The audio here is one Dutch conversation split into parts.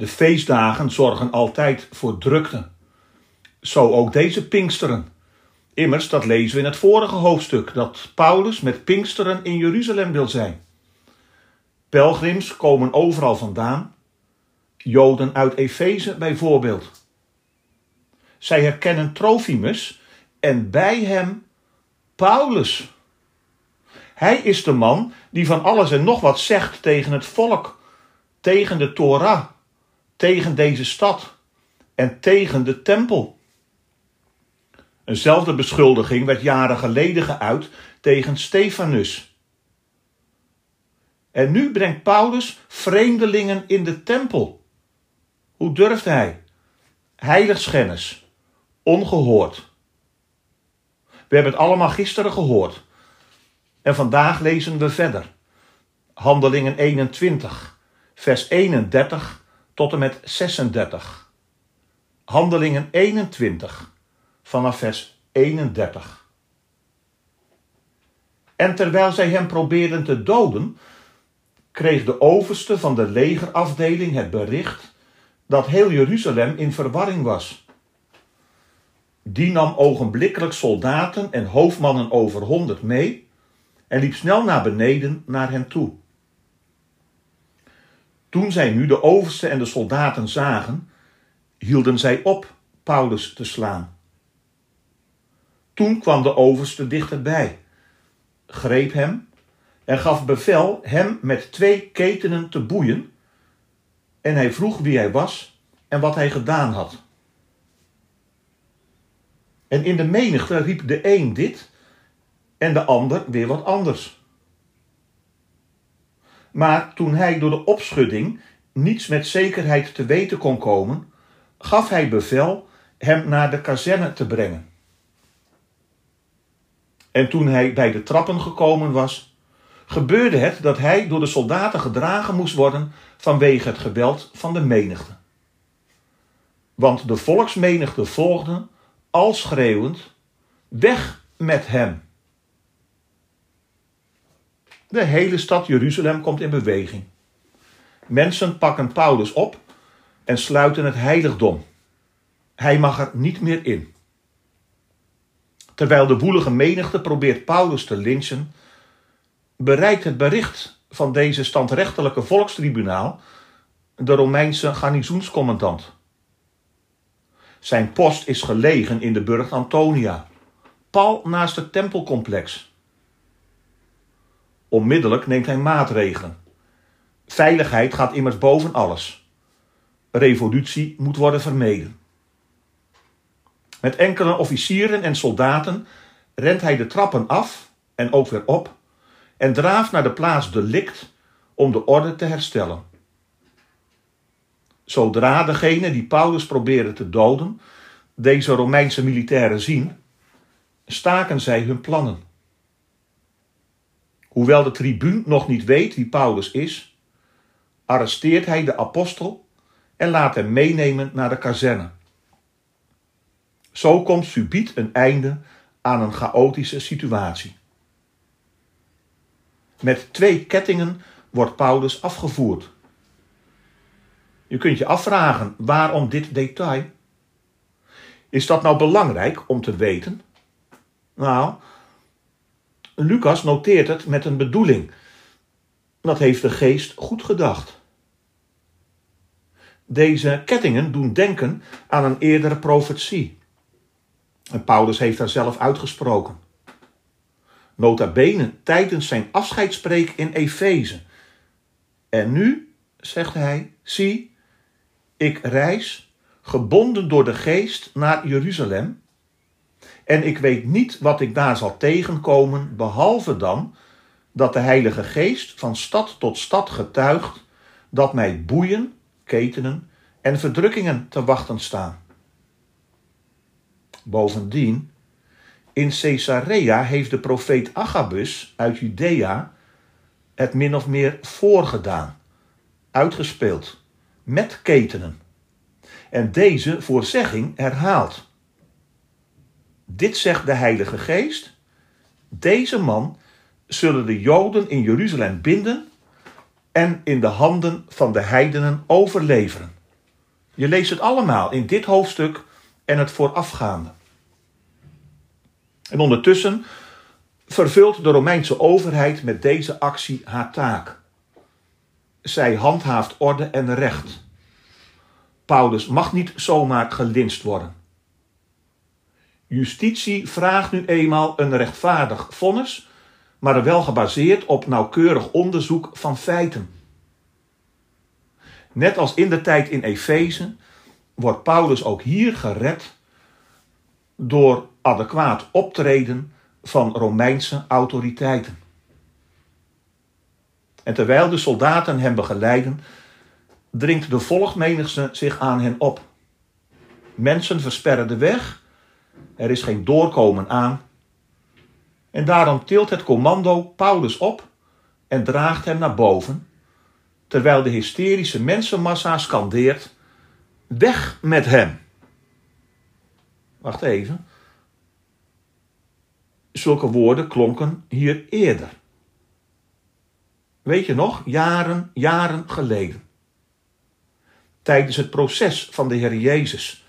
De feestdagen zorgen altijd voor drukte. Zo ook deze Pinksteren. Immers, dat lezen we in het vorige hoofdstuk, dat Paulus met Pinksteren in Jeruzalem wil zijn. Pelgrims komen overal vandaan, Joden uit Efeze bijvoorbeeld. Zij herkennen Trofimus en bij hem Paulus. Hij is de man die van alles en nog wat zegt tegen het volk, tegen de Torah, tegen deze stad en tegen de tempel. Eenzelfde beschuldiging werd jaren geleden geuit tegen Stefanus. En nu brengt Paulus vreemdelingen in de tempel. Hoe durft hij? Heiligschennis, ongehoord. We hebben het allemaal gisteren gehoord. En vandaag lezen we verder. Handelingen 21, vers 31 tot en met 36. Handelingen 21, vanaf vers 31. En terwijl zij hem probeerden te doden, kreeg de overste van de legerafdeling het bericht dat heel Jeruzalem in verwarring was. Die nam ogenblikkelijk soldaten en hoofdmannen over honderd mee en liep snel naar beneden naar hen toe. Toen zij nu de overste en de soldaten zagen, hielden zij op Paulus te slaan. Toen kwam de overste dichterbij, greep hem en gaf bevel hem met twee ketenen te boeien, en hij vroeg wie hij was en wat hij gedaan had. En in de menigte riep de een dit en de ander weer wat anders. Maar toen hij door de opschudding niets met zekerheid te weten kon komen, gaf hij bevel hem naar de kazerne te brengen. En toen hij bij de trappen gekomen was, gebeurde het dat hij door de soldaten gedragen moest worden vanwege het geweld van de menigte. Want de volksmenigte volgde, al schreeuwend, weg met hem. De hele stad Jeruzalem komt in beweging. Mensen pakken Paulus op en sluiten het heiligdom. Hij mag er niet meer in. Terwijl de woelige menigte probeert Paulus te lynchen, bereikt het bericht van deze standrechtelijke volkstribunaal de Romeinse garnizoenscommandant. Zijn post is gelegen in de burcht Antonia, pal naast het tempelcomplex. Onmiddellijk neemt hij maatregelen. Veiligheid gaat immers boven alles. Revolutie moet worden vermeden. Met enkele officieren en soldaten rent hij de trappen af en ook weer op en draaft naar de plaats delict om de orde te herstellen. Zodra degene die Paulus probeerde te doden deze Romeinse militairen zien, staken zij hun plannen. Hoewel de tribuun nog niet weet wie Paulus is, arresteert hij de apostel en laat hem meenemen naar de kazerne. Zo komt subiet een einde aan een chaotische situatie. Met twee kettingen wordt Paulus afgevoerd. Je kunt je afvragen waarom dit detail. Is dat nou belangrijk om te weten? Nou, Lucas noteert het met een bedoeling. Dat heeft de geest goed gedacht. Deze kettingen doen denken aan een eerdere profetie. En Paulus heeft daar zelf uitgesproken. Nota bene tijdens zijn afscheidspreek in Efeze. En nu, zegt hij, zie, ik reis, gebonden door de geest, naar Jeruzalem. En ik weet niet wat ik daar zal tegenkomen, behalve dan dat de Heilige Geest van stad tot stad getuigt dat mij boeien, ketenen en verdrukkingen te wachten staan. Bovendien, in Caesarea heeft de profeet Agabus uit Judea het min of meer voorgedaan, uitgespeeld, met ketenen. En deze voorzegging herhaalt. Dit zegt de Heilige Geest. Deze man zullen de Joden in Jeruzalem binden en in de handen van de heidenen overleveren. Je leest het allemaal in dit hoofdstuk en het voorafgaande. En ondertussen vervult de Romeinse overheid met deze actie haar taak. Zij handhaaft orde en recht. Paulus mag niet zomaar gelinst worden. Justitie vraagt nu eenmaal een rechtvaardig vonnis, maar wel gebaseerd op nauwkeurig onderzoek van feiten. Net als in de tijd in Efeze wordt Paulus ook hier gered door adequaat optreden van Romeinse autoriteiten. En terwijl de soldaten hem begeleiden, dringt de volgmenigte zich aan hen op. Mensen versperren de weg, er is geen doorkomen aan. En daarom tilt het commando Paulus op en draagt hem naar boven, terwijl de hysterische mensenmassa scandeert: Weg met hem! Wacht even. Zulke woorden klonken hier eerder. Weet je nog, jaren, jaren geleden. Tijdens het proces van de Heer Jezus.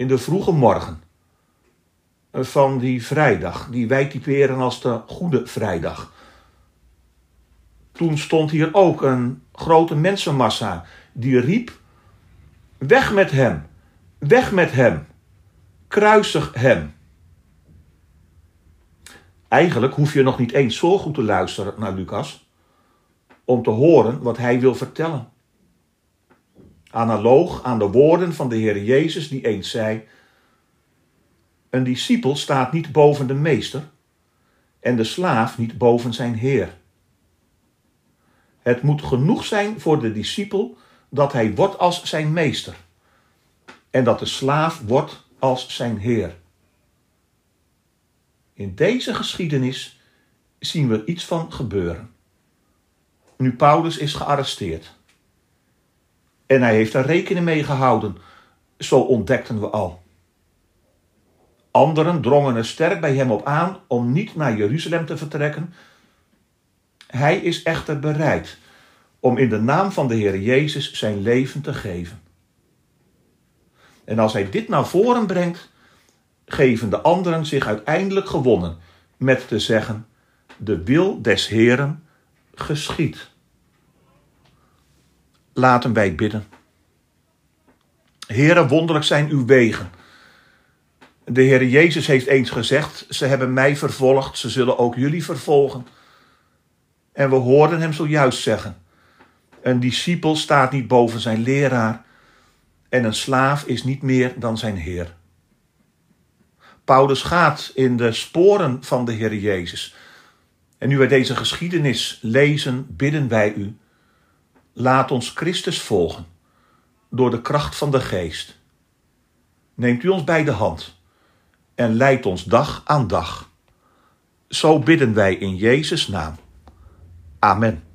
In de vroege morgen van die vrijdag, die wij typeren als de Goede Vrijdag. Toen stond hier ook een grote mensenmassa die riep: Weg met hem, weg met hem, kruisig hem. Eigenlijk hoef je nog niet eens zo goed te luisteren naar Lucas om te horen wat hij wil vertellen. Analoog aan de woorden van de Heer Jezus die eens zei: Een discipel staat niet boven de meester en de slaaf niet boven zijn Heer. Het moet genoeg zijn voor de discipel dat hij wordt als zijn meester en dat de slaaf wordt als zijn Heer. In deze geschiedenis zien we iets van gebeuren. Nu Paulus is gearresteerd. En hij heeft er rekening mee gehouden, zo ontdekten we al. Anderen drongen er sterk bij hem op aan om niet naar Jeruzalem te vertrekken. Hij is echter bereid om in de naam van de Heer Jezus zijn leven te geven. En als hij dit naar voren brengt, geven de anderen zich uiteindelijk gewonnen met te zeggen: De wil des Heeren geschiet. Laten wij bidden. Heere, wonderlijk zijn uw wegen. De Heer Jezus heeft eens gezegd: Ze hebben mij vervolgd, ze zullen ook jullie vervolgen. En we hoorden hem zojuist zeggen: Een discipel staat niet boven zijn leraar, en een slaaf is niet meer dan zijn Heer. Paulus gaat in de sporen van de Heer Jezus. En nu wij deze geschiedenis lezen, bidden wij u. Laat ons Christus volgen door de kracht van de geest. Neemt u ons bij de hand en leidt ons dag aan dag. Zo bidden wij in Jezus' naam. Amen.